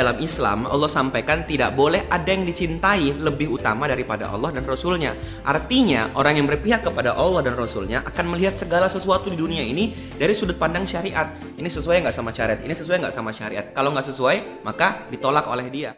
Dalam Islam, Allah sampaikan tidak boleh ada yang dicintai lebih utama daripada Allah dan Rasulnya. Artinya, orang yang berpihak kepada Allah dan Rasulnya akan melihat segala sesuatu di dunia ini dari sudut pandang syariat. Ini sesuai nggak sama syariat? Ini sesuai nggak sama syariat? Kalau nggak sesuai, maka ditolak oleh dia.